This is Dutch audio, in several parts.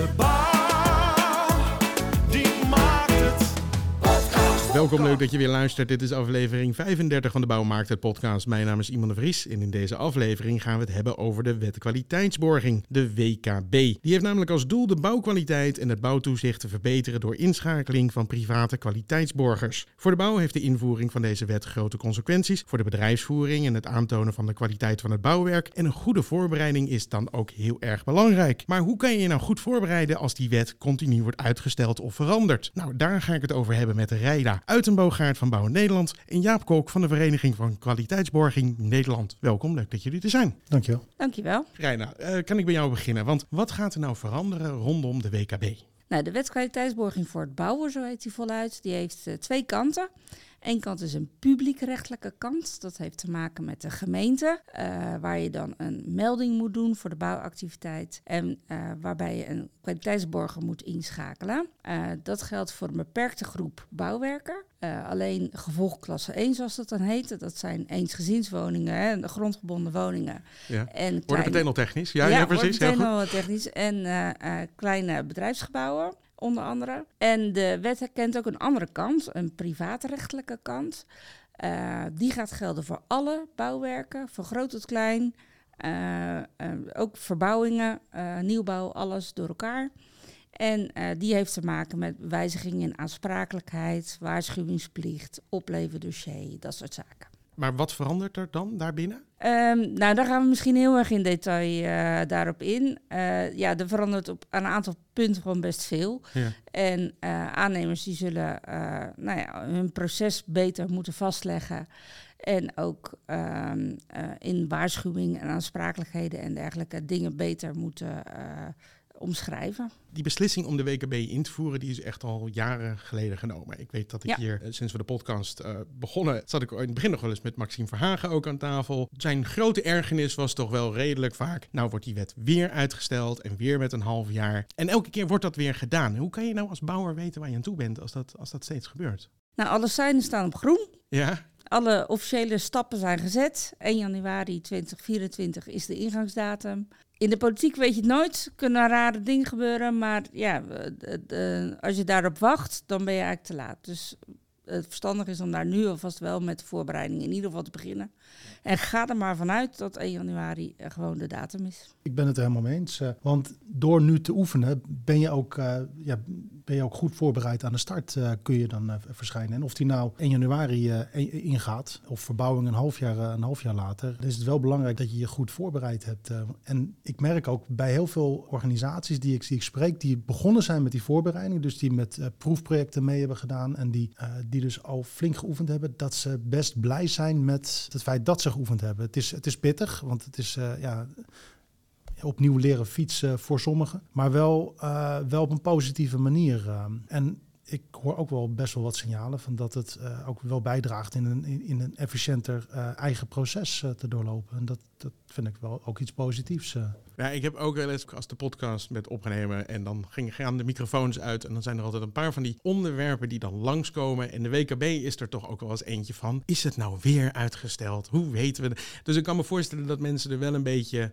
De Welkom, leuk dat je weer luistert. Dit is aflevering 35 van de Bouwmarkt, het podcast. Mijn naam is Iman de Vries en in deze aflevering gaan we het hebben over de Wet Kwaliteitsborging, de WKB. Die heeft namelijk als doel de bouwkwaliteit en het bouwtoezicht te verbeteren door inschakeling van private kwaliteitsborgers. Voor de bouw heeft de invoering van deze wet grote consequenties voor de bedrijfsvoering en het aantonen van de kwaliteit van het bouwwerk. En een goede voorbereiding is dan ook heel erg belangrijk. Maar hoe kan je je nou goed voorbereiden als die wet continu wordt uitgesteld of veranderd? Nou, daar ga ik het over hebben met Reida Uitenboogaard van Bouw Nederland en Jaap Kolk van de Vereniging van Kwaliteitsborging Nederland. Welkom, leuk dat jullie er zijn. Dankjewel. Dankjewel. Reina, eh, kan ik bij jou beginnen? Want wat gaat er nou veranderen rondom de WKB? Nou, de wet kwaliteitsborging voor het bouwen, zo heet die voluit, die heeft eh, twee kanten. Eén kant is een publiekrechtelijke kant. Dat heeft te maken met de gemeente, eh, waar je dan een melding moet doen voor de bouwactiviteit. En eh, waarbij je een kwaliteitsborger moet inschakelen. Eh, dat geldt voor een beperkte groep bouwwerken. Eh, alleen gevolgklasse 1, zoals dat dan heet. Dat zijn eensgezinswoningen, hè, de grondgebonden woningen. Ja. En Wordt het meteen al technisch? Ja, ja, precies. Wordt meteen al technisch. En eh, eh, kleine bedrijfsgebouwen, onder andere. En de wet herkent ook een andere kant, een privaatrechtelijke kant. Die gaat gelden voor alle bouwwerken, van groot tot klein. Ook verbouwingen, nieuwbouw, alles door elkaar. En eh, die heeft te maken met wijzigingen in aansprakelijkheid, waarschuwingsplicht, opleverdossier, dat soort zaken. Maar wat verandert er dan daarbinnen? Ehm, nou, daar gaan we misschien heel erg in detail eh, daarop in. Eh, ja, er verandert op een aantal punten gewoon best veel. Ja. En aannemers die zullen nou ja, hun proces beter moeten vastleggen. En ook ehm, eh, in waarschuwing en aansprakelijkheden en dergelijke dingen beter moeten omschrijven. Die beslissing om de WKB in te voeren, die is echt al jaren geleden genomen. Ik weet dat ik Ja. hier, eh, sinds we de podcast eh, begonnen, zat ik in het begin nog wel eens met Maxime Verhagen ook aan tafel. Zijn grote ergernis was toch wel redelijk vaak, nou wordt die wet weer uitgesteld en weer met een half jaar. En elke keer wordt dat weer gedaan. Hoe kan je nou als bouwer weten waar je aan toe bent als dat, als dat steeds gebeurt? Nou, alle seinen staan op groen. Ja, Alle officiële stappen zijn gezet. 1 januari 2024 is de ingangsdatum. In de politiek weet je het nooit. Kunnen rare dingen gebeuren. Maar ja, eh, eh, als je daarop wacht, dan ben je eigenlijk te laat. Dus het verstandig is om daar nu alvast wel met de voorbereiding in ieder geval te beginnen. En ga er maar vanuit dat 1 januari eh, gewoon de datum is. Ik ben het er helemaal mee eens. eh, want door nu te oefenen ben je ook, eh, ja, ben je ook goed voorbereid aan de start. eh, kun je dan eh, verschijnen. En of die nou 1 januari eh, in- ingaat of verbouwing een half, jaar, een half jaar later, dan is het wel belangrijk dat je je goed voorbereid hebt. en ik merk ook bij heel veel organisaties die ik, die ik spreek, die begonnen zijn met die voorbereiding, dus die met proefprojecten mee hebben gedaan en die, die dus al flink geoefend hebben, dat ze best blij zijn met het feit dat ze geoefend hebben. Het is, het is pittig, want het is ja, opnieuw leren fietsen voor sommigen. Maar wel, eh, wel op een positieve manier. eh. en ik hoor ook wel best wel wat signalen van dat het eh, ook wel bijdraagt in een, in, een efficiënter eigen proces te doorlopen. En dat, dat vind ik wel ook iets positiefs. Ja, ik heb ook wel eens als de podcast met opgenomen en dan ging, gaan de microfoons uit en dan zijn er altijd een paar van die onderwerpen die dan langskomen. En de WKB is er toch ook wel eens eentje van. Is het nou weer uitgesteld? Hoe weten we? Dus ik kan me voorstellen dat mensen er wel een beetje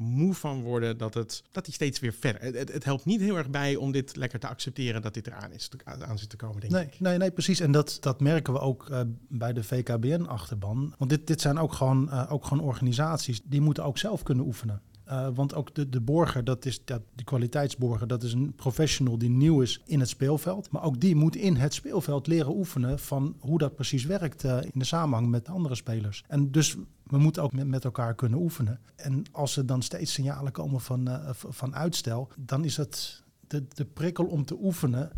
moe van worden dat, het, dat die steeds weer verder. Het, het, het helpt niet heel erg bij om dit lekker te accepteren dat dit eraan is, aan zit te komen, denk Nee, ik. nee, nee, precies. En dat, dat merken we ook eh, bij de VKBN-achterban. Want dit, dit zijn ook gewoon, eh, ook gewoon organisaties die moeten ook zelf kunnen oefenen. Eh, want ook de, de borger, dat is dat, de kwaliteitsborger, dat is een professional die nieuw is in het speelveld. Maar ook die moet in het speelveld leren oefenen van hoe dat precies werkt eh, in de samenhang met andere spelers. En dus we moeten ook met, elkaar kunnen oefenen. En als er dan steeds signalen komen van, eh, van uitstel, dan is het de, de prikkel om te oefenen,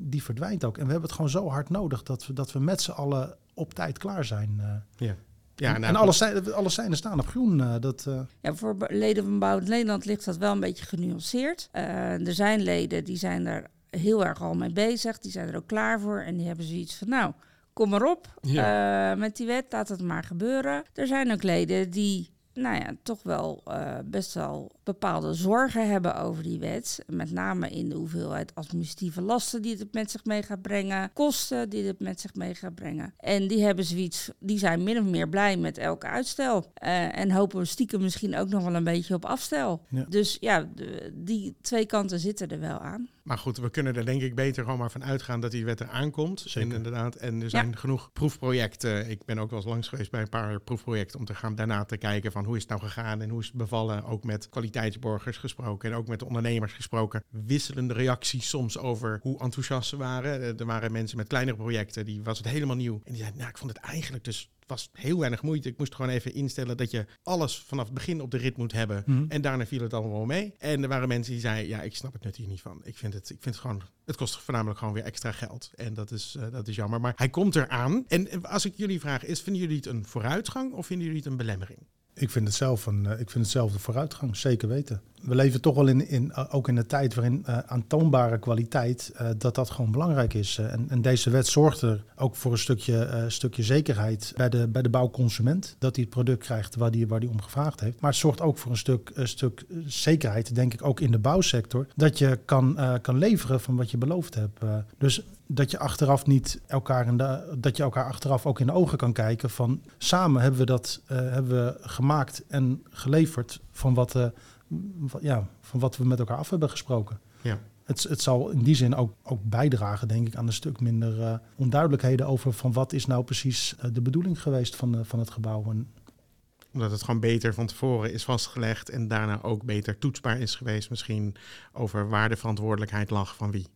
die verdwijnt ook. En we hebben het gewoon zo hard nodig dat we, dat we met z'n allen op tijd klaar zijn. Ja. Ja, en nou, en alle, seinen staan op groen. eh, dat, eh, Ja, voor leden van Bouwend Nederland ligt dat wel een beetje genuanceerd. Eh, er zijn leden die zijn er heel erg al mee bezig. Die zijn er ook klaar voor. En die hebben zoiets van, nou, kom maar op eh, met die wet. Laat het maar gebeuren. Er zijn ook leden die nou ja, toch wel eh, best wel bepaalde zorgen hebben over die wet. Met name in de hoeveelheid administratieve lasten die het met zich mee gaat brengen, kosten die het met zich mee gaat brengen. En die hebben zoiets, die zijn min of meer blij met elke uitstel. Eh, en hopen stiekem misschien ook nog wel een beetje op afstel. Ja. Dus ja, de- die twee kanten zitten er wel aan. Maar goed, we kunnen er denk ik beter gewoon maar van uitgaan dat die wet er aankomt. Zeker. En inderdaad, en er zijn genoeg proefprojecten. Ik ben ook wel eens langs geweest bij een paar proefprojecten om te gaan daarna te kijken van hoe is het nou gegaan en hoe is het bevallen. Ook met kwaliteitsborgers gesproken en ook met de ondernemers gesproken. Wisselende reacties soms over hoe enthousiast ze waren. Eh, Er waren mensen met kleinere projecten, die was het helemaal nieuw. En die zeiden, nou ik vond het eigenlijk dus was heel weinig moeite. Ik moest gewoon even instellen dat je alles vanaf het begin op de rit moet hebben. Mhm. En daarna viel het allemaal mee. En er waren mensen die zeiden, ja, ik snap het hier niet van. Ik vind het, ik vind het gewoon, het kost voornamelijk gewoon weer extra geld. En dat is, eh, dat is jammer. Maar hij komt eraan. En eh, als ik jullie vraag, is, vinden jullie het een vooruitgang of vinden jullie het een belemmering? Ik vind het zelf eh, ik vind het zelf een vooruitgang, zeker weten. We leven toch wel in, in, eh, ook in een tijd waarin eh, aantoonbare kwaliteit, dat dat gewoon belangrijk is. En, en deze wet zorgt er ook voor een stukje, stukje zekerheid bij de, bij de bouwconsument. Dat hij het product krijgt waar hij waar die om gevraagd heeft. Maar het zorgt ook voor een stuk, een stuk zekerheid, denk ik ook in de bouwsector. Dat je kan, kan leveren van wat je beloofd hebt. Dus dat je achteraf niet elkaar in de, dat je elkaar achteraf ook in de ogen kan kijken van samen hebben we dat eh, hebben we gemaakt en geleverd van wat, eh, ja, van wat we met elkaar af hebben gesproken. Ja. Het, het zal in die zin ook, ook bijdragen, denk ik, aan een stuk minder eh, onduidelijkheden over van wat is nou precies de bedoeling geweest van, van het gebouw. En Omdat het gewoon beter van tevoren is vastgelegd en daarna ook beter toetsbaar is geweest. Misschien over waar de verantwoordelijkheid lag van wie.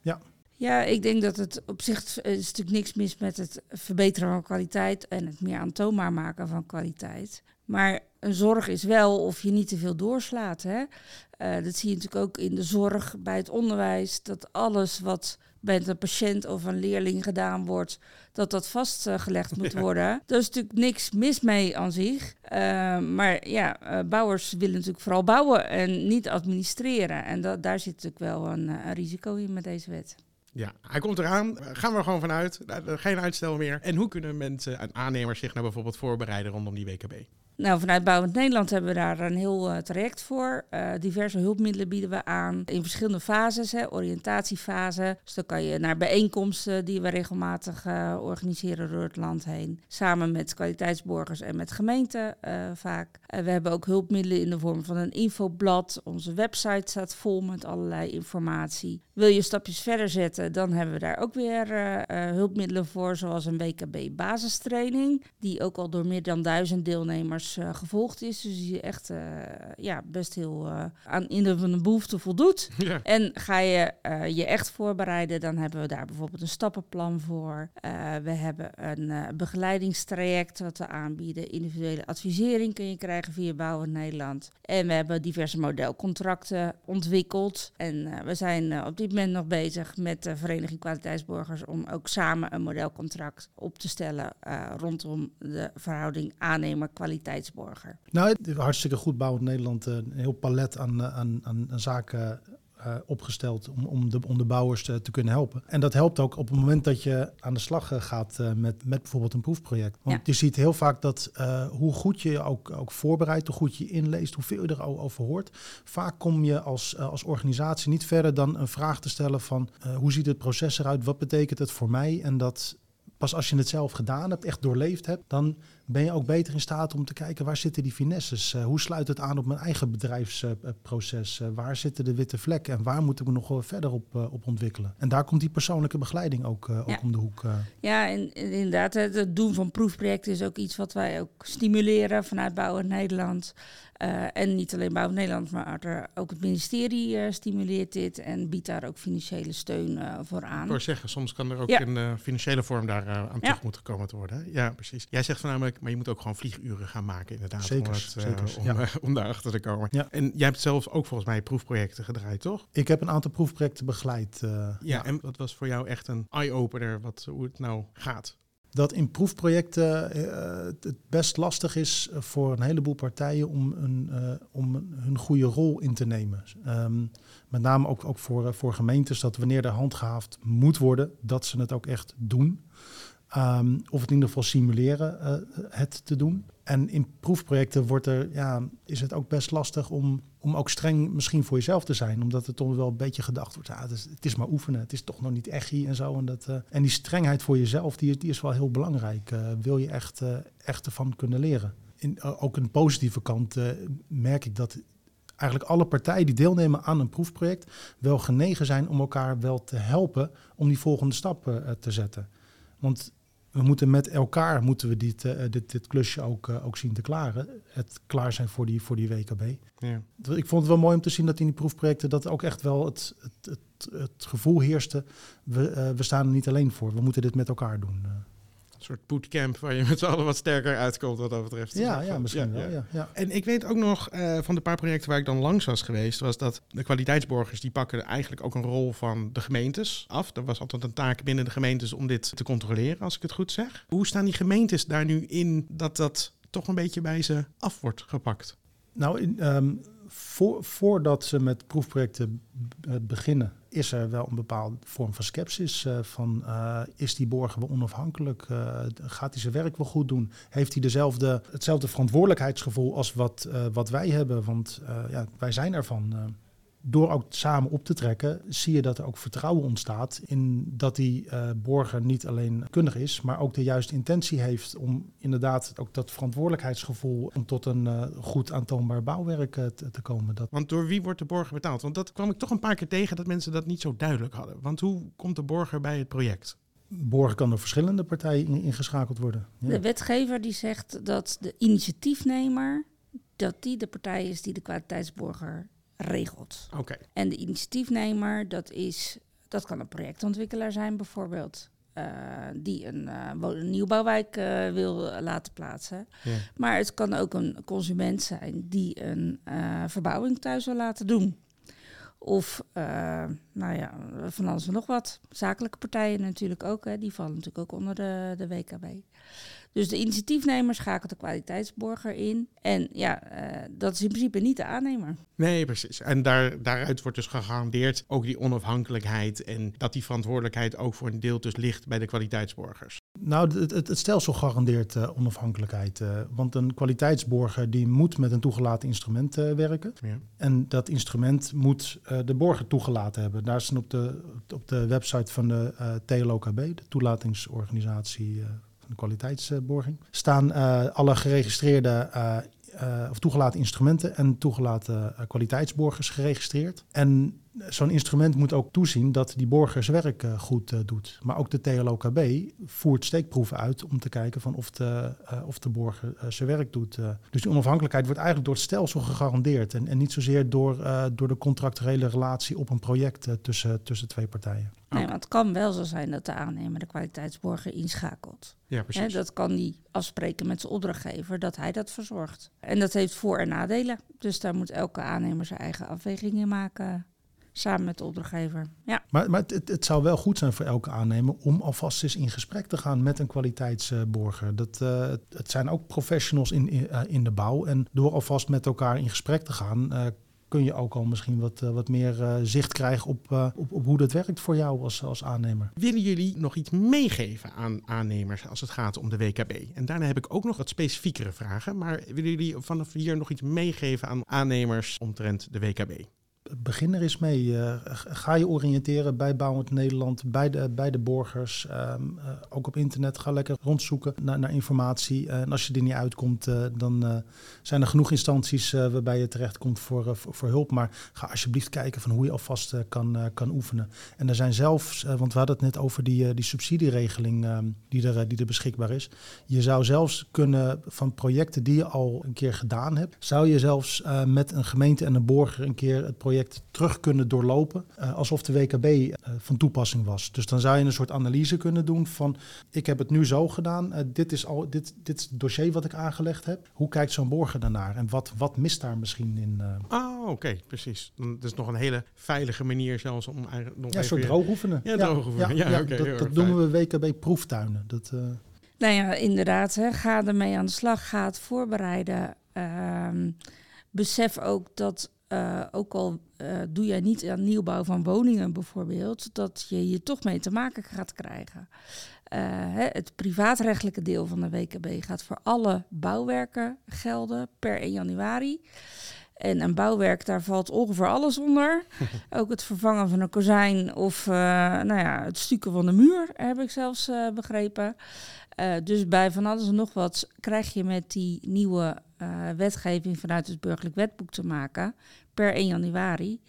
Ja, ik denk dat het op zich er is natuurlijk niks mis met het verbeteren van kwaliteit en het meer aantoonbaar maken van kwaliteit. Maar een zorg is wel of je niet te veel doorslaat. Hè? Eh, dat zie je natuurlijk ook in de zorg, bij het onderwijs, dat alles wat bij een patiënt of een leerling gedaan wordt, dat dat vastgelegd moet Ja. worden. Daar is natuurlijk niks mis mee aan zich. Eh, maar ja, eh, bouwers willen natuurlijk vooral bouwen en niet administreren. En dat, daar zit natuurlijk wel een, eh, een risico in met deze wet. Ja, hij komt eraan. Gaan we er gewoon vanuit. Nou, Geen uitstel meer. En hoe kunnen mensen en aannemers zich nou bijvoorbeeld voorbereiden rondom die WKB? Nou, vanuit Bouwend Nederland hebben we daar een heel eh, traject voor. Eh, diverse hulpmiddelen bieden we aan in verschillende fases, hè, oriëntatiefase. Dus dan kan je naar bijeenkomsten die we regelmatig eh, organiseren door het land heen. Samen met kwaliteitsborgers en met gemeenten vaak. We hebben ook hulpmiddelen in de vorm van een infoblad. Onze website staat vol met allerlei informatie. Wil je stapjes verder zetten, dan hebben we daar ook weer hulpmiddelen voor, zoals een WKB basistraining, die ook al door meer dan duizend deelnemers eh, gevolgd is. Dus die echt eh, ja, best heel eh, aan in de, van de behoefte voldoet. Ja. En ga je je echt voorbereiden, dan hebben we daar bijvoorbeeld een stappenplan voor. We hebben een begeleidingstraject wat we aanbieden. Individuele advisering kun je krijgen via Bouwen Nederland. En we hebben diverse modelcontracten ontwikkeld. En we zijn op dit moment nog bezig met de Vereniging Kwaliteitsborgers om ook samen een modelcontract op te stellen rondom de verhouding Nou, hartstikke goed bouwend Nederland. eh, Een heel palet aan, eh, aan, aan, zaken eh, opgesteld om, om, de, om de bouwers te, te kunnen helpen. En dat helpt ook op het moment dat je aan de slag gaat met, met bijvoorbeeld een proefproject. Want Ja. je ziet heel vaak dat hoe goed je je ook, ook voorbereidt, hoe goed je inleest, hoeveel je erover hoort. Vaak kom je als, als organisatie niet verder dan een vraag te stellen van hoe ziet het proces eruit, wat betekent het voor mij? En dat pas als je het zelf gedaan hebt, echt doorleefd hebt, dan ben je ook beter in staat om te kijken waar zitten die finesses? Uh, hoe sluit het aan op mijn eigen bedrijfsproces? Uh, waar zitten de witte vlekken en waar moet ik me nog wel verder op, uh, op ontwikkelen? En daar komt die persoonlijke begeleiding ook, ook Ja. om de hoek. eh. Ja, en, en inderdaad, het het doen van proefprojecten is ook iets wat wij ook stimuleren vanuit Bouwen Nederland. Eh, en niet alleen Bouwen Nederland, maar er, ook het ministerie eh, stimuleert dit en biedt daar ook financiële steun eh, voor aan. Ik zeggen, soms kan er ook Ja. in eh, financiële vorm daar eh, aan Ja. tegemoet gekomen te worden. hè? Ja, precies. Jij zegt voornamelijk, maar je moet ook gewoon vlieguren gaan maken inderdaad. Zeker, om, het, eh, zeker, om, ja. eh, om daarachter te komen. Ja. En jij hebt zelf ook volgens mij proefprojecten gedraaid, toch? Ik heb een aantal proefprojecten begeleid. eh, Ja, en wat was voor jou echt een eye-opener, wat, hoe het nou gaat? dat in proefprojecten het het best lastig is voor een heleboel partijen om, een, om hun goede rol in te nemen. Ehm, met name ook, ook voor, voor gemeentes, dat wanneer er handgehaafd moet worden, dat ze het ook echt doen. Ehm, of het in ieder geval simuleren eh, het te doen. En in proefprojecten wordt er, ja, is het ook best lastig om, om ook streng misschien voor jezelf te zijn. Omdat er toch wel een beetje gedacht wordt, ja, het, is, het is maar oefenen. Het is toch nog niet echt en zo. En, dat, eh, en die strengheid voor jezelf, die, die is wel heel belangrijk. Eh, wil je echt, echt ervan kunnen leren. In, ook een positieve kant merk ik dat eigenlijk alle partijen die deelnemen aan een proefproject wel genegen zijn om elkaar wel te helpen om die volgende stap te zetten. Want we moeten met elkaar moeten we dit, eh, dit, dit klusje ook, eh, ook zien te klaren. Het klaar zijn voor die, voor die WKB. Ja. Ik vond het wel mooi om te zien dat in die proefprojecten dat ook echt wel het, het, het, het gevoel heerste. We, eh, we staan er niet alleen voor. We moeten dit met elkaar doen. Een soort bootcamp waar je met z'n allen wat sterker uitkomt wat dat betreft. ja, ja, misschien Ja, wel. ja. Ja, ja. En ik weet ook nog eh, van de paar projecten waar ik dan langs was geweest, was dat de kwaliteitsborgers die pakken eigenlijk ook een rol van de gemeentes af. Er was altijd een taak binnen de gemeentes om dit te controleren, als ik het goed zeg. Hoe staan die gemeentes daar nu in dat dat toch een beetje bij ze af wordt gepakt? Nou, in, ehm, voor, voordat ze met proefprojecten eh, beginnen, is er wel een bepaalde vorm van sceptisch. eh, van eh, is die borger wel onafhankelijk? Gaat hij zijn werk wel goed doen? Heeft hij dezelfde, hetzelfde verantwoordelijkheidsgevoel als wat, wat wij hebben? Want ja, wij zijn ervan. Door ook samen op te trekken, zie je dat er ook vertrouwen ontstaat in dat die eh, borger niet alleen kundig is, maar ook de juiste intentie heeft om inderdaad ook dat verantwoordelijkheidsgevoel om tot een eh, goed aantoonbaar bouwwerk eh, te, komen. Dat, Want door wie wordt de borger betaald? Want dat kwam ik toch een paar keer tegen dat mensen dat niet zo duidelijk hadden. Want hoe komt de borger bij het project? borgen kan door verschillende partijen in- ingeschakeld worden. Ja. De wetgever die zegt dat de initiatiefnemer, dat die de partij is die de kwaliteitsborger regelt. Oké. En de initiatiefnemer, dat, is, dat kan een projectontwikkelaar zijn bijvoorbeeld. eh, die een, een nieuwbouwwijk eh, wil laten plaatsen. Ja. Maar het kan ook een consument zijn die een verbouwing thuis wil laten doen. Of, eh, nou ja, van alles en nog wat. Zakelijke partijen natuurlijk ook, hè, die vallen natuurlijk ook onder de, de WKB. Dus de initiatiefnemer schakelt de kwaliteitsborger in. En ja, eh, dat is in principe niet de aannemer. Nee, precies. En daar, daaruit wordt dus gegarandeerd ook die onafhankelijkheid en dat die verantwoordelijkheid ook voor een deel dus ligt bij de kwaliteitsborgers. Nou, het, het, stelsel garandeert eh, onafhankelijkheid. eh, want een kwaliteitsborger die moet met een toegelaten instrument eh, werken. Ja. En dat instrument moet de borger toegelaten hebben. Daar staan op de, op de website van de TLOKB, de toelatingsorganisatie van de kwaliteitsborging, staan alle geregistreerde of toegelaten instrumenten en toegelaten kwaliteitsborgers geregistreerd. En zo'n instrument moet ook toezien dat die borger zijn werk eh, goed eh, doet. Maar ook de TLOKB voert steekproeven uit om te kijken van of de, eh, of de borger zijn werk doet. eh. Dus die onafhankelijkheid wordt eigenlijk door het stelsel gegarandeerd. En, en niet zozeer door, eh, door de contractuele relatie op een project eh, tussen, tussen twee partijen. Nee, want het kan wel zo zijn dat de aannemer de kwaliteitsborger inschakelt. Ja, precies. dat kan hij afspreken met zijn opdrachtgever dat hij dat verzorgt. En dat heeft voor- en nadelen. Dus daar moet elke aannemer zijn eigen afwegingen maken. Samen met de opdrachtgever. Ja, Maar, maar het, het, zou wel goed zijn voor elke aannemer om alvast eens in gesprek te gaan met een kwaliteitsborger. Dat, eh, het, zijn ook professionals in, in, eh, in de bouw. En door alvast met elkaar in gesprek te gaan, eh, kun je ook al misschien wat, wat meer eh, zicht krijgen op, eh, op, op hoe dat werkt voor jou als, als aannemer. Willen jullie nog iets meegeven aan aannemers als het gaat om de WKB? En daarna heb ik ook nog wat specifiekere vragen. Maar willen jullie vanaf hier nog iets meegeven aan aannemers omtrent de WKB? Begin er eens mee. G- ga je oriënteren bij Bouwend Nederland, bij de, bij de borgers. ehm, eh, ook op internet. Ga lekker rondzoeken naar, naar informatie. Eh, en als je er niet uitkomt, dan zijn er genoeg instanties waarbij je terechtkomt voor, eh, voor, voor hulp. Maar ga alsjeblieft kijken van hoe je alvast kan, kan oefenen. En er zijn zelfs, want we hadden het net over die, die subsidieregeling ehm, die, er, die er beschikbaar is. Je zou zelfs kunnen van projecten die je al een keer gedaan hebt, zou je zelfs met een gemeente en een borger een keer het project terug kunnen doorlopen, eh, alsof de WKB eh, van toepassing was. Dus dan zou je een soort analyse kunnen doen van, ik heb het nu zo gedaan, eh, dit, is al, dit, dit is het dossier wat ik aangelegd heb. Hoe kijkt zo'n borger daarnaar en wat, wat mist daar misschien in? eh Oh, oké, precies. Dan- Dat is nog een hele veilige manier zelfs om eigenlijk nog ja, een soort droogoefenen. Ja, droogoefenen. Ja, oké, heel dat, dat noemen we WKB-proeftuinen. Dat, eh, Nou ja, inderdaad. Hè. Ga ermee aan de slag. Ga het voorbereiden. Ehm, besef ook dat eh, ook al eh, doe jij niet aan nieuwbouw van woningen bijvoorbeeld, dat je hier toch mee te maken gaat krijgen. Eh, hè, het privaatrechtelijke deel van de WKB gaat voor alle bouwwerken gelden per 1 januari. En een bouwwerk, daar valt ongeveer alles onder. Ook het vervangen van een kozijn of nou ja, het stukken van de muur, heb ik zelfs begrepen. Dus bij van alles en nog wat krijg je met die nieuwe wetgeving vanuit het burgerlijk wetboek te maken per 1 januari.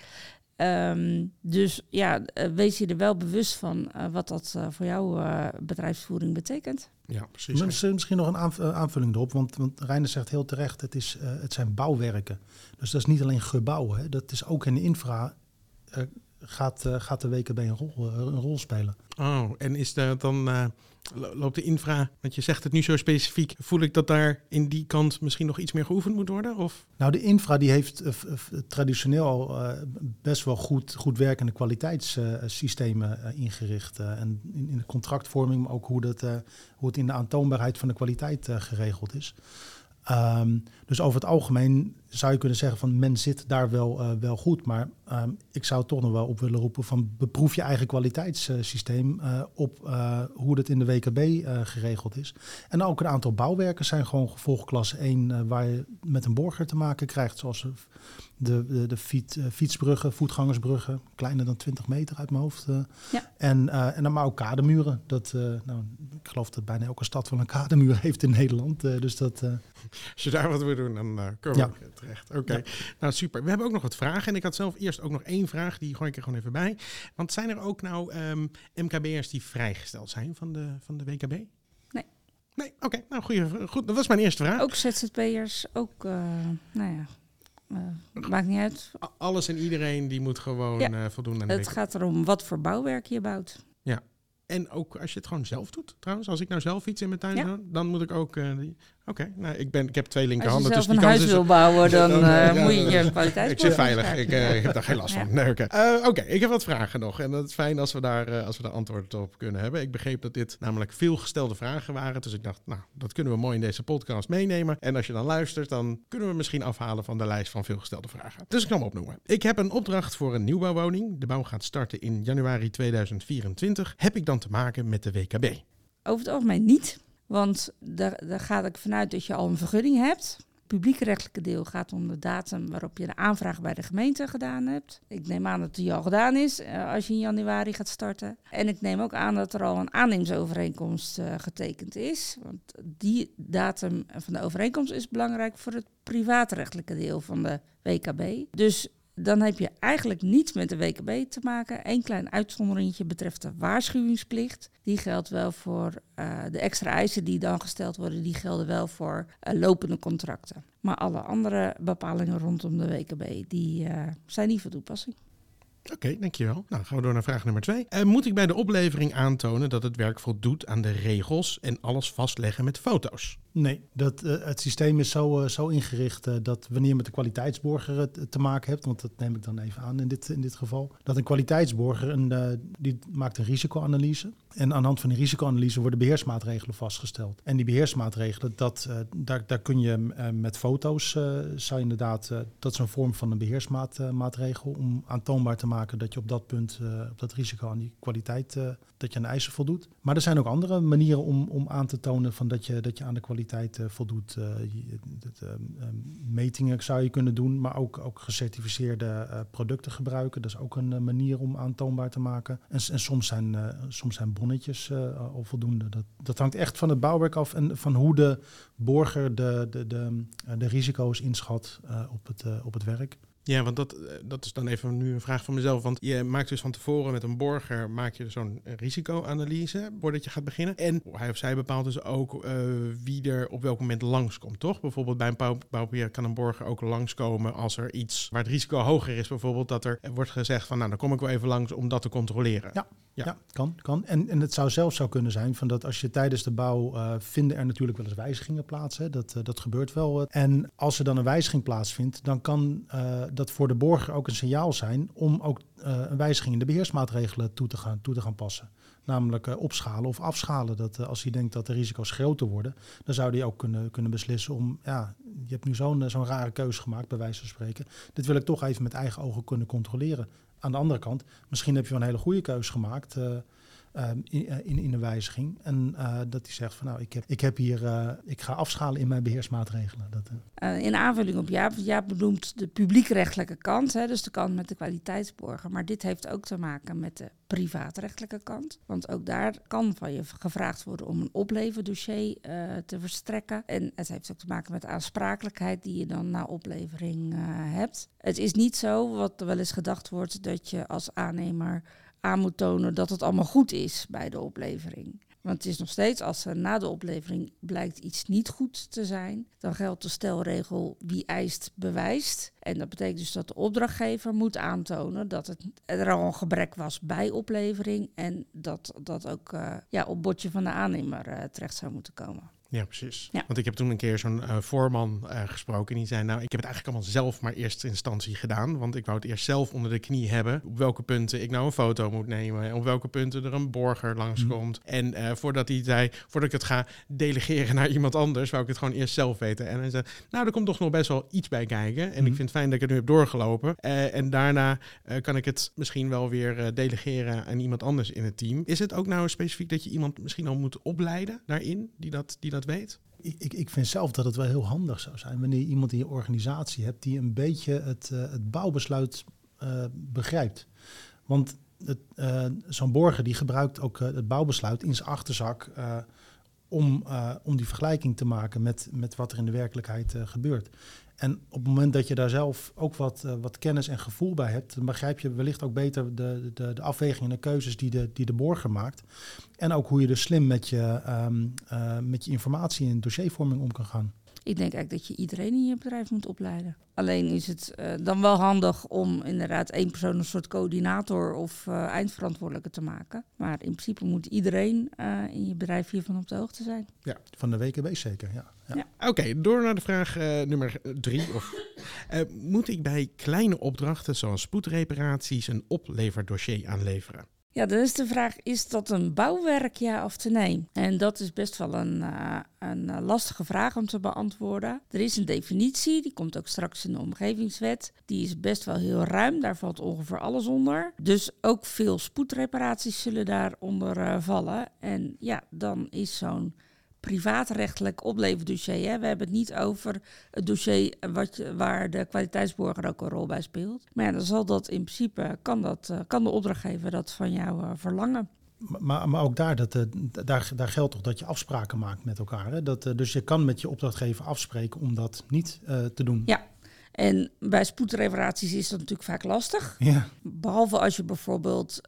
Ehm, dus ja, eh, wees je er wel bewust van eh, wat dat eh, voor jouw eh, bedrijfsvoering betekent. Ja, precies. Misschien, misschien nog een aanv- aanvulling erop, want, want Reiner zegt heel terecht, het, is, eh, het zijn bouwwerken. Dus dat is niet alleen gebouwen, hè. dat is ook in de infra eh, gaat, eh, gaat de WKB een rol, een rol spelen. Oh, en is dat dan eh, loopt de infra, want je zegt het nu zo specifiek, voel ik dat daar in die kant misschien nog iets meer geoefend moet worden? Of? Nou, de infra die heeft eh, f- traditioneel al eh, best wel goed, goed werkende kwaliteitssystemen eh, ingericht. eh, en in, in de contractvorming, maar ook hoe, dat, eh, hoe het in de aantoonbaarheid van de kwaliteit eh, geregeld is. Ehm, dus over het algemeen zou je kunnen zeggen van men zit daar wel, eh, wel goed. Maar ehm, ik zou toch nog wel op willen roepen van beproef je eigen kwaliteitssysteem eh, op eh, hoe dat in de WKB eh, geregeld is. En ook een aantal bouwwerken zijn gewoon gevolgklasse 1 eh, waar je met een borger te maken krijgt. Zoals de, de, de fiet, eh, fietsbruggen, voetgangersbruggen, kleiner dan 20 meter uit mijn hoofd. eh. Ja. En, eh, en dan maar ook kademuren. Dat, eh, nou, ik geloof dat bijna elke stad wel een kademuur heeft in Nederland. eh, dus dat, eh, Als je daar wat wil doen, dan eh kunnen we Ja. Terecht. Oké, nou super. We hebben ook nog wat vragen. En ik had zelf eerst ook nog één vraag, die gooi ik er gewoon even bij. Want zijn er ook nou ehm, MKB'ers die vrijgesteld zijn van de, van de WKB? Nee. Nee, oké. nou, goeie, goed. Dat was mijn eerste vraag. Ook ZZP'ers, ook, eh, nou ja, eh, maakt niet uit. Alles en iedereen die moet gewoon Ja. eh, voldoen aan de Het WKB. gaat erom wat voor bouwwerk je bouwt. En ook als je het gewoon zelf doet, trouwens. Als ik nou zelf iets in mijn tuin Ja. doe, dan moet ik ook... Oké, nou, ik, ben, ik heb twee Als je linkerhanden, zelf dus een huis is... wil bouwen, dan Dan, eh, ja, moet je je Ik kwaliteitsborg zit veilig, ik, eh, ik heb daar geen last Ja. van. Nee, Oké, Eh, oké, ik heb wat vragen nog. En dat is fijn als we, daar, als we daar antwoord op kunnen hebben. Ik begreep dat dit namelijk veel gestelde vragen waren. Dus ik dacht, nou, dat kunnen we mooi in deze podcast meenemen. En als je dan luistert, dan kunnen we misschien afhalen van de lijst van veel gestelde vragen. Dus ik kan hem opnoemen. Ik heb een opdracht voor een nieuwbouwwoning. De bouw gaat starten in januari 2024. Heb ik dan te maken met de WKB? Over het algemeen niet, want daar, daar ga ik vanuit dat je al een vergunning hebt. Het publiekrechtelijke deel gaat om de datum waarop je de aanvraag bij de gemeente gedaan hebt. Ik neem aan dat die al gedaan is eh, als je in januari gaat starten. En ik neem ook aan dat er al een aanneemsovereenkomst eh, getekend is. Want die datum van de overeenkomst is belangrijk voor het privaatrechtelijke deel van de WKB. Dus dan heb je eigenlijk niets met de WKB te maken. Eén klein uitzonderingetje betreft de waarschuwingsplicht. Die geldt wel voor eh, de extra eisen die dan gesteld worden, die gelden wel voor eh, lopende contracten. Maar alle andere bepalingen rondom de WKB, die eh, zijn niet van toepassing. Oké, dankjewel. Nou, gaan we door naar vraag nummer twee. Moet ik bij de oplevering aantonen dat het werk voldoet aan de regels en alles vastleggen met foto's? Nee, dat, eh, het systeem is zo, eh, zo ingericht eh, dat wanneer je met de kwaliteitsborger te maken hebt, want dat neem ik dan even aan in dit, in dit geval, dat een kwaliteitsborger een, die maakt een risicoanalyse. En aan de hand van die risicoanalyse worden beheersmaatregelen vastgesteld. En die beheersmaatregelen, dat, daar, daar kun je met foto's, zou inderdaad, dat is een vorm van een beheersmaatregel om aantoonbaar te maken dat je op dat punt, op dat risico aan die kwaliteit, dat je aan de eisen voldoet. Maar er zijn ook andere manieren om, om aan te tonen van dat, je, dat je aan de kwaliteit eh, voldoet. Eh, je- dat, eh, eh, metingen zou je kunnen doen, maar ook, ook gecertificeerde eh, producten gebruiken. Dat is ook een manier om aantoonbaar te maken. En, en soms, zijn, soms zijn bonnetjes al voldoende. Dat, dat hangt echt van het bouwwerk af en van hoe de borger de, de, de, de risico's inschat op, het, op het werk. Ja, want dat, eh, dat is dan even nu een vraag van mezelf. Want je maakt dus van tevoren met een borger maak je zo'n risicoanalyse voordat je gaat beginnen. En hij of zij bepaalt dus ook eh, wie er op welk moment langskomt, toch? Bijvoorbeeld bij een bouw, bouwbeheer kan een borger ook langskomen als er iets waar het risico hoger is. Bijvoorbeeld dat er wordt gezegd van nou, dan kom ik wel even langs om dat te controleren. Ja. Ja. Ja, kan. kan. En, en het zou zelfs zo kunnen zijn van dat als je tijdens de bouw eh, vinden er natuurlijk wel eens wijzigingen plaats. Hè. Dat, dat gebeurt wel. En als er dan een wijziging plaatsvindt, dan kan, dat voor de borger ook een signaal zijn om ook eh, een wijziging in de beheersmaatregelen toe te gaan, toe te gaan passen. Namelijk eh, opschalen of afschalen. Dat eh, als hij denkt dat de risico's groter worden, dan zou hij ook kunnen, kunnen beslissen om, ja, je hebt nu zo'n zo'n rare keuze gemaakt, bij wijze van spreken. Dit wil ik toch even met eigen ogen kunnen controleren. Aan de andere kant, misschien heb je wel een hele goede keuze gemaakt. Eh, ehm, in, eh, in, in de wijziging. En eh, dat hij zegt van nou, ik heb, ik heb hier, eh, ik ga afschalen in mijn beheersmaatregelen. Dat, in aanvulling op Jaap, Jaap benoemt de publiekrechtelijke kant, hè, dus de kant met de kwaliteitsborger. Maar dit heeft ook te maken met de privaatrechtelijke kant. Want ook daar kan van je gevraagd worden om een opleverdossier te verstrekken. En het heeft ook te maken met de aansprakelijkheid die je dan na oplevering hebt. Het is niet zo, wat er wel eens gedacht wordt, dat je als aannemer aan moet tonen dat het allemaal goed is bij de oplevering. Want het is nog steeds, als er na de oplevering blijkt iets niet goed te zijn, dan geldt de stelregel wie eist bewijst. En dat betekent dus dat de opdrachtgever moet aantonen dat het, er al een gebrek was bij oplevering en dat dat ook eh, ja, op bordje van de aannemer eh, terecht zou moeten komen. Ja, precies. Ja. Want ik heb toen een keer zo'n eh, voorman eh, gesproken. En die zei, nou, ik heb het eigenlijk allemaal zelf maar eerste instantie gedaan. Want ik wou het eerst zelf onder de knie hebben. Op welke punten ik nou een foto moet nemen. En op welke punten er een borger langskomt. En eh, voordat hij zei, voordat ik het ga delegeren naar iemand anders, wou ik het gewoon eerst zelf weten. En hij zei, nou, er komt toch nog best wel iets bij kijken. En ik Mhm. vind het fijn dat ik het nu heb doorgelopen. En daarna kan ik het misschien wel weer delegeren aan iemand anders in het team. Is het ook nou specifiek dat je iemand misschien al moet opleiden daarin, die dat, die dat weet? Ik, ik, vind zelf dat het wel heel handig zou zijn wanneer je iemand in je organisatie hebt die een beetje het, eh, het bouwbesluit eh, begrijpt. Want eh, zo'n borger die gebruikt ook het bouwbesluit in zijn achterzak om, om die vergelijking te maken met, met wat er in de werkelijkheid gebeurt. En op het moment dat je daar zelf ook wat, eh, wat kennis en gevoel bij hebt, dan begrijp je wellicht ook beter de, de, de afwegingen en de keuzes die de, die de borger maakt. En ook hoe je dus slim met je, ehm, eh, met je informatie en dossiervorming om kan gaan. Ik denk eigenlijk dat je iedereen in je bedrijf moet opleiden. Alleen is het eh, dan wel handig om inderdaad één persoon een soort coördinator of eh, eindverantwoordelijke te maken. Maar in principe moet iedereen eh, in je bedrijf hiervan op de hoogte zijn. Van de WKB zeker, ja. ja. Ja. Oké, door naar de vraag eh, nummer drie. Of, eh, moet ik bij kleine opdrachten zoals spoedreparaties een opleverdossier aanleveren? Ja, dan is de vraag, is dat een bouwwerk, ja of nee? En dat is best wel een, eh, een eh, lastige vraag om te beantwoorden. Er is een definitie, die komt ook straks in de omgevingswet. Die is best wel heel ruim, daar valt ongeveer alles onder. Dus ook veel spoedreparaties zullen daaronder eh, vallen. En ja, dan is zo'n privaatrechtelijk opleverdossier. Hè? We hebben het niet over het dossier wat, je- waar de kwaliteitsborger ook een rol bij speelt. Maar ja, dan zal dat in principe, kan, dat, eh, kan de opdrachtgever dat van jou eh, verlangen. Maar, maar ook daar, dat, eh, daar, daar geldt toch dat je afspraken maakt met elkaar. Hè? Dat, dus je kan met je opdrachtgever afspreken om dat niet te doen. Ja. En bij spoedreparaties is dat natuurlijk vaak lastig. Ja. Behalve als je bijvoorbeeld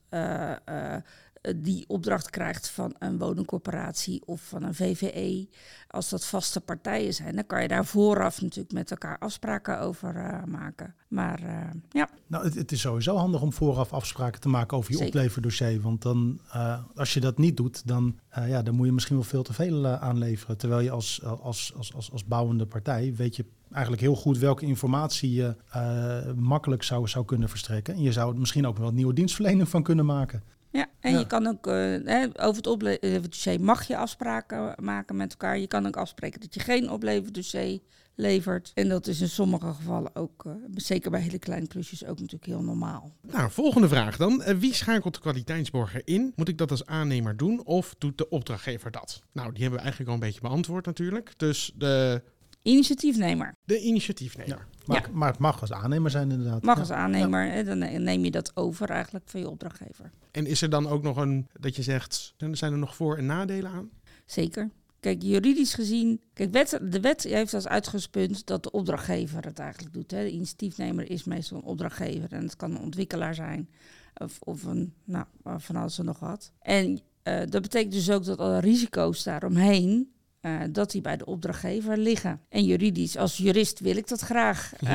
die opdracht krijgt van een woningcorporatie of van een VVE. Als dat vaste partijen zijn, dan kan je daar vooraf natuurlijk met elkaar afspraken over eh, maken. Maar eh, ja, Nou, het, het is sowieso handig om vooraf afspraken te maken over je Zeker. opleverdossier. Want dan, eh, als je dat niet doet, dan, eh, ja, dan moet je misschien wel veel te veel eh, aanleveren. Terwijl je als, als, als, als, als bouwende partij weet je eigenlijk heel goed welke informatie je eh, makkelijk zou, zou kunnen verstrekken. En je zou er misschien ook wel een nieuwe dienstverlening van kunnen maken. Ja, en Ja. je kan ook eh, over het opleverdossier mag je afspraken maken met elkaar. Je kan ook afspreken dat je geen opleverdossier levert. En dat is in sommige gevallen ook, eh, zeker bij hele kleine klusjes, ook natuurlijk heel normaal. Nou, volgende vraag dan. Eh, wie schakelt de kwaliteitsborger in? Moet ik dat als aannemer doen of doet de opdrachtgever dat? Nou, die hebben we eigenlijk al een beetje beantwoord natuurlijk. Dus de, Initiatiefnemer de initiatiefnemer. Ja. Maar, maar het mag als aannemer zijn inderdaad. mag Ja. als aannemer, hè, dan neem je dat over eigenlijk van je opdrachtgever. En is er dan ook nog een, dat je zegt, zijn er nog voor- en nadelen aan? Zeker. Kijk, juridisch gezien, kijk, wet, de wet heeft als uitgangspunt dat de opdrachtgever het eigenlijk doet. Hè. De initiatiefnemer is meestal een opdrachtgever en het kan een ontwikkelaar zijn of, of een, nou, van alles en nog wat. En eh, dat betekent dus ook dat alle risico's daaromheen, eh, dat die bij de opdrachtgever liggen. En juridisch, als jurist wil ik dat graag. eh,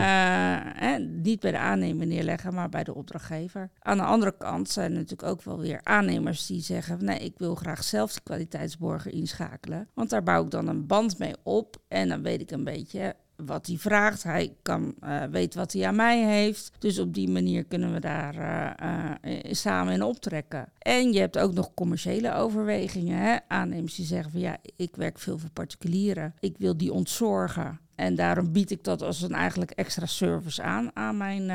hè, niet bij de aannemer neerleggen, maar bij de opdrachtgever. Aan de andere kant zijn er natuurlijk ook wel weer aannemers die zeggen... nee, ik wil graag zelf de kwaliteitsborger inschakelen. Want daar bouw ik dan een band mee op. En dan weet ik een beetje wat hij vraagt. Hij kan, eh, weet wat hij aan mij heeft. Dus op die manier kunnen we daar eh, eh, samen in optrekken. En je hebt ook nog commerciële overwegingen. Aannemers die zeggen van ja, ik werk veel voor particulieren. Ik wil die ontzorgen. En daarom bied ik dat als een eigenlijk extra service aan aan mijn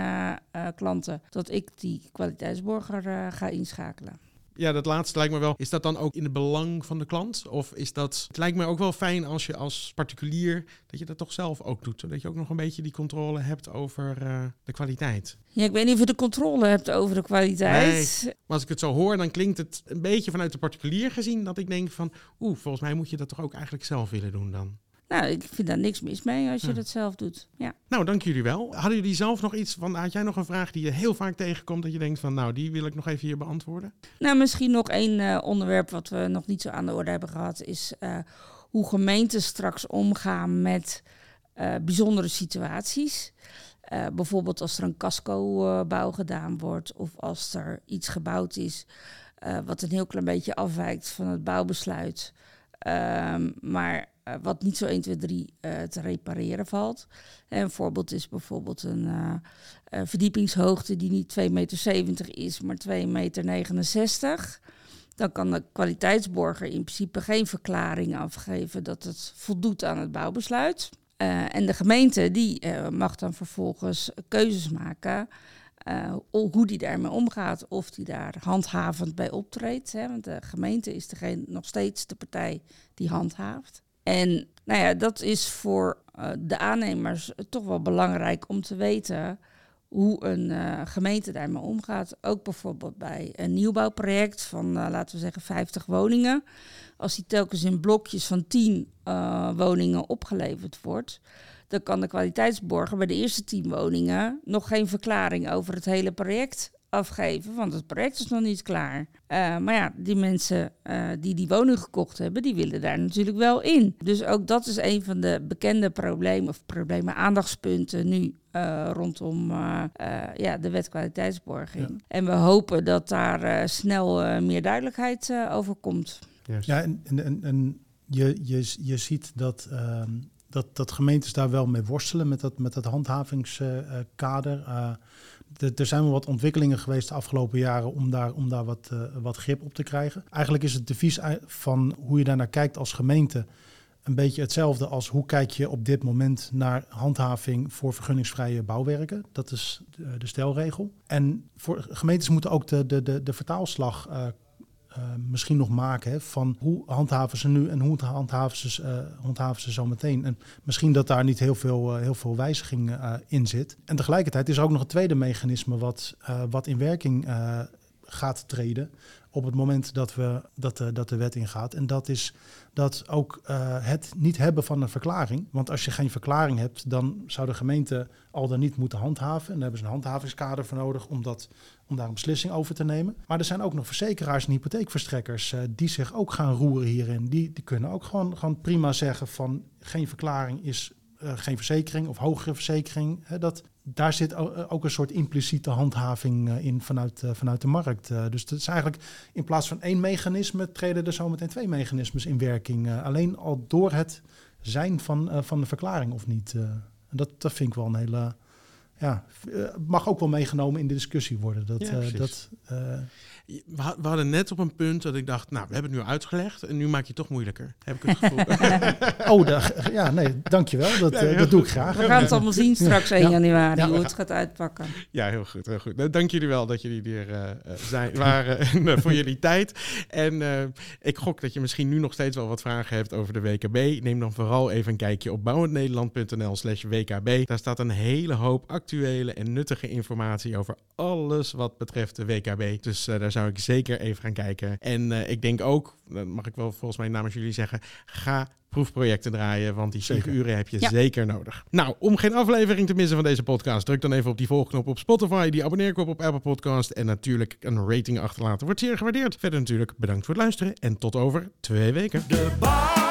klanten. Dat ik die kwaliteitsborger ga inschakelen. Ja, dat laatste lijkt me wel. Is dat dan ook in het belang van de klant? Of is dat. Het lijkt me ook wel fijn als je als particulier. dat je dat toch zelf ook doet. Zodat je ook nog een beetje die controle hebt over eh, de kwaliteit. Ja, ik weet niet of je de controle hebt over de kwaliteit. Maar als ik het zo hoor, dan klinkt het een beetje vanuit de particulier gezien. dat ik denk van. Oeh, volgens mij moet je dat toch ook eigenlijk zelf willen doen dan. Nou, ik vind daar niks mis mee als je Ja. dat zelf doet. Ja. Nou, dank jullie wel. Hadden jullie zelf nog iets van. Had jij nog een vraag die je heel vaak tegenkomt. dat je denkt van. Nou, die wil ik nog even hier beantwoorden? Nou, misschien nog één eh, onderwerp wat we nog niet zo aan de orde hebben gehad, is eh, hoe gemeenten straks omgaan met eh, bijzondere situaties. Bijvoorbeeld als er een casco-bouw gedaan wordt of als er iets gebouwd is wat een heel klein beetje afwijkt van het bouwbesluit, Ehm, maar eh, wat niet zo 1, 2, 3 eh, te repareren valt. En een voorbeeld is bijvoorbeeld een eh, verdiepingshoogte die niet 2,70 meter is, maar 2,69 meter. Dan kan de kwaliteitsborger in principe geen verklaring afgeven dat het voldoet aan het bouwbesluit. En de gemeente die mag dan vervolgens keuzes maken hoe die daarmee omgaat. Of die daar handhavend bij optreedt. Hè, want de gemeente is nog steeds de partij die handhaaft. En nou ja, dat is voor eh, de aannemers toch wel belangrijk om te weten hoe een eh, gemeente daarmee omgaat. Ook bijvoorbeeld bij een nieuwbouwproject van, eh, laten we zeggen, 50 woningen. Als die telkens in blokjes van 10 eh, woningen opgeleverd wordt, dan kan de kwaliteitsborger bij de eerste 10 woningen nog geen verklaring over het hele project afgeven, want het project is nog niet klaar. Eh, maar ja, die mensen eh, die die woning gekocht hebben, die willen daar natuurlijk wel in. Dus ook dat is een van de bekende problemen of problemen aandachtspunten nu eh, rondom ja, de wet kwaliteitsborging. En we hopen dat daar eh, snel eh, meer duidelijkheid eh, over komt. Ja, en, en, en, en je, je, je ziet dat, ehm, dat, dat gemeentes daar wel mee worstelen met dat, met dat handhavingskader. Er zijn wel wat ontwikkelingen geweest de afgelopen jaren om daar, om daar wat, eh, wat grip op te krijgen. Eigenlijk is het devies van hoe je daarnaar kijkt als gemeente een beetje hetzelfde als hoe kijk je op dit moment naar handhaving voor vergunningsvrije bouwwerken. Dat is de, de stelregel. En voor gemeentes moeten ook de, de, de, de vertaalslag eh, eh, misschien nog maken hè, van hoe handhaven ze nu en hoe handhaven ze, eh, handhaven ze zo meteen. En misschien dat daar niet heel veel, eh, heel veel wijziging in zit. En tegelijkertijd is er ook nog een tweede mechanisme wat, wat in werking gaat treden op het moment dat, we, dat, de, dat de wet ingaat. En dat is dat ook eh, het niet hebben van een verklaring. Want als je geen verklaring hebt, dan zou de gemeente al dan niet moeten handhaven. En daar hebben ze een handhavingskader voor nodig om, dat, om daar een beslissing over te nemen. Maar er zijn ook nog verzekeraars en hypotheekverstrekkers eh, die zich ook gaan roeren hierin. Die, die kunnen ook gewoon, gewoon prima zeggen van geen verklaring is eh, geen verzekering of hogere verzekering. Hè, dat, daar zit eh, ook een soort impliciete handhaving eh, in vanuit, eh, vanuit de markt. Dus dat is eigenlijk in plaats van één mechanisme treden er zometeen twee mechanismes in werking. Alleen al door het zijn van, van de verklaring of niet. en dat, dat vind ik wel een hele. Ja, mag ook wel meegenomen in de discussie worden. Dat, Ja, precies. dat, We had- we hadden net op een punt dat ik dacht, nou, we hebben het nu uitgelegd en nu maak je het toch moeilijker. Heb ik het gevoel. oh, daar- ja, nee, dankjewel. Dat, Ja, eh, dat doe ik graag. We gaan het allemaal zien straks 1 Ja. januari, Ja, hoe het gaat uitpakken. ja, heel goed, heel goed. Nou, Dank jullie wel dat jullie er eh, eh, zijn, waren en voor jullie tijd. En eh, ik gok dat je misschien nu nog steeds wel wat vragen hebt over de WKB. Neem dan vooral even een kijkje op bouwendnederland.nl slash WKB. Daar staat een hele hoop actuele en nuttige informatie over alles wat betreft de WKB. Dus eh, daar zou ik zeker even gaan kijken. En eh, ik denk ook, dat mag ik wel volgens mij namens jullie zeggen, ga proefprojecten draaien, want die Zeker. uren heb je Ja. zeker nodig. Nou, om geen aflevering te missen van deze podcast, druk dan even op die volgknop op Spotify, die abonneerknop op Apple Podcast en natuurlijk een rating achterlaten. Wordt zeer gewaardeerd. Verder natuurlijk bedankt voor het luisteren en tot over twee weken. De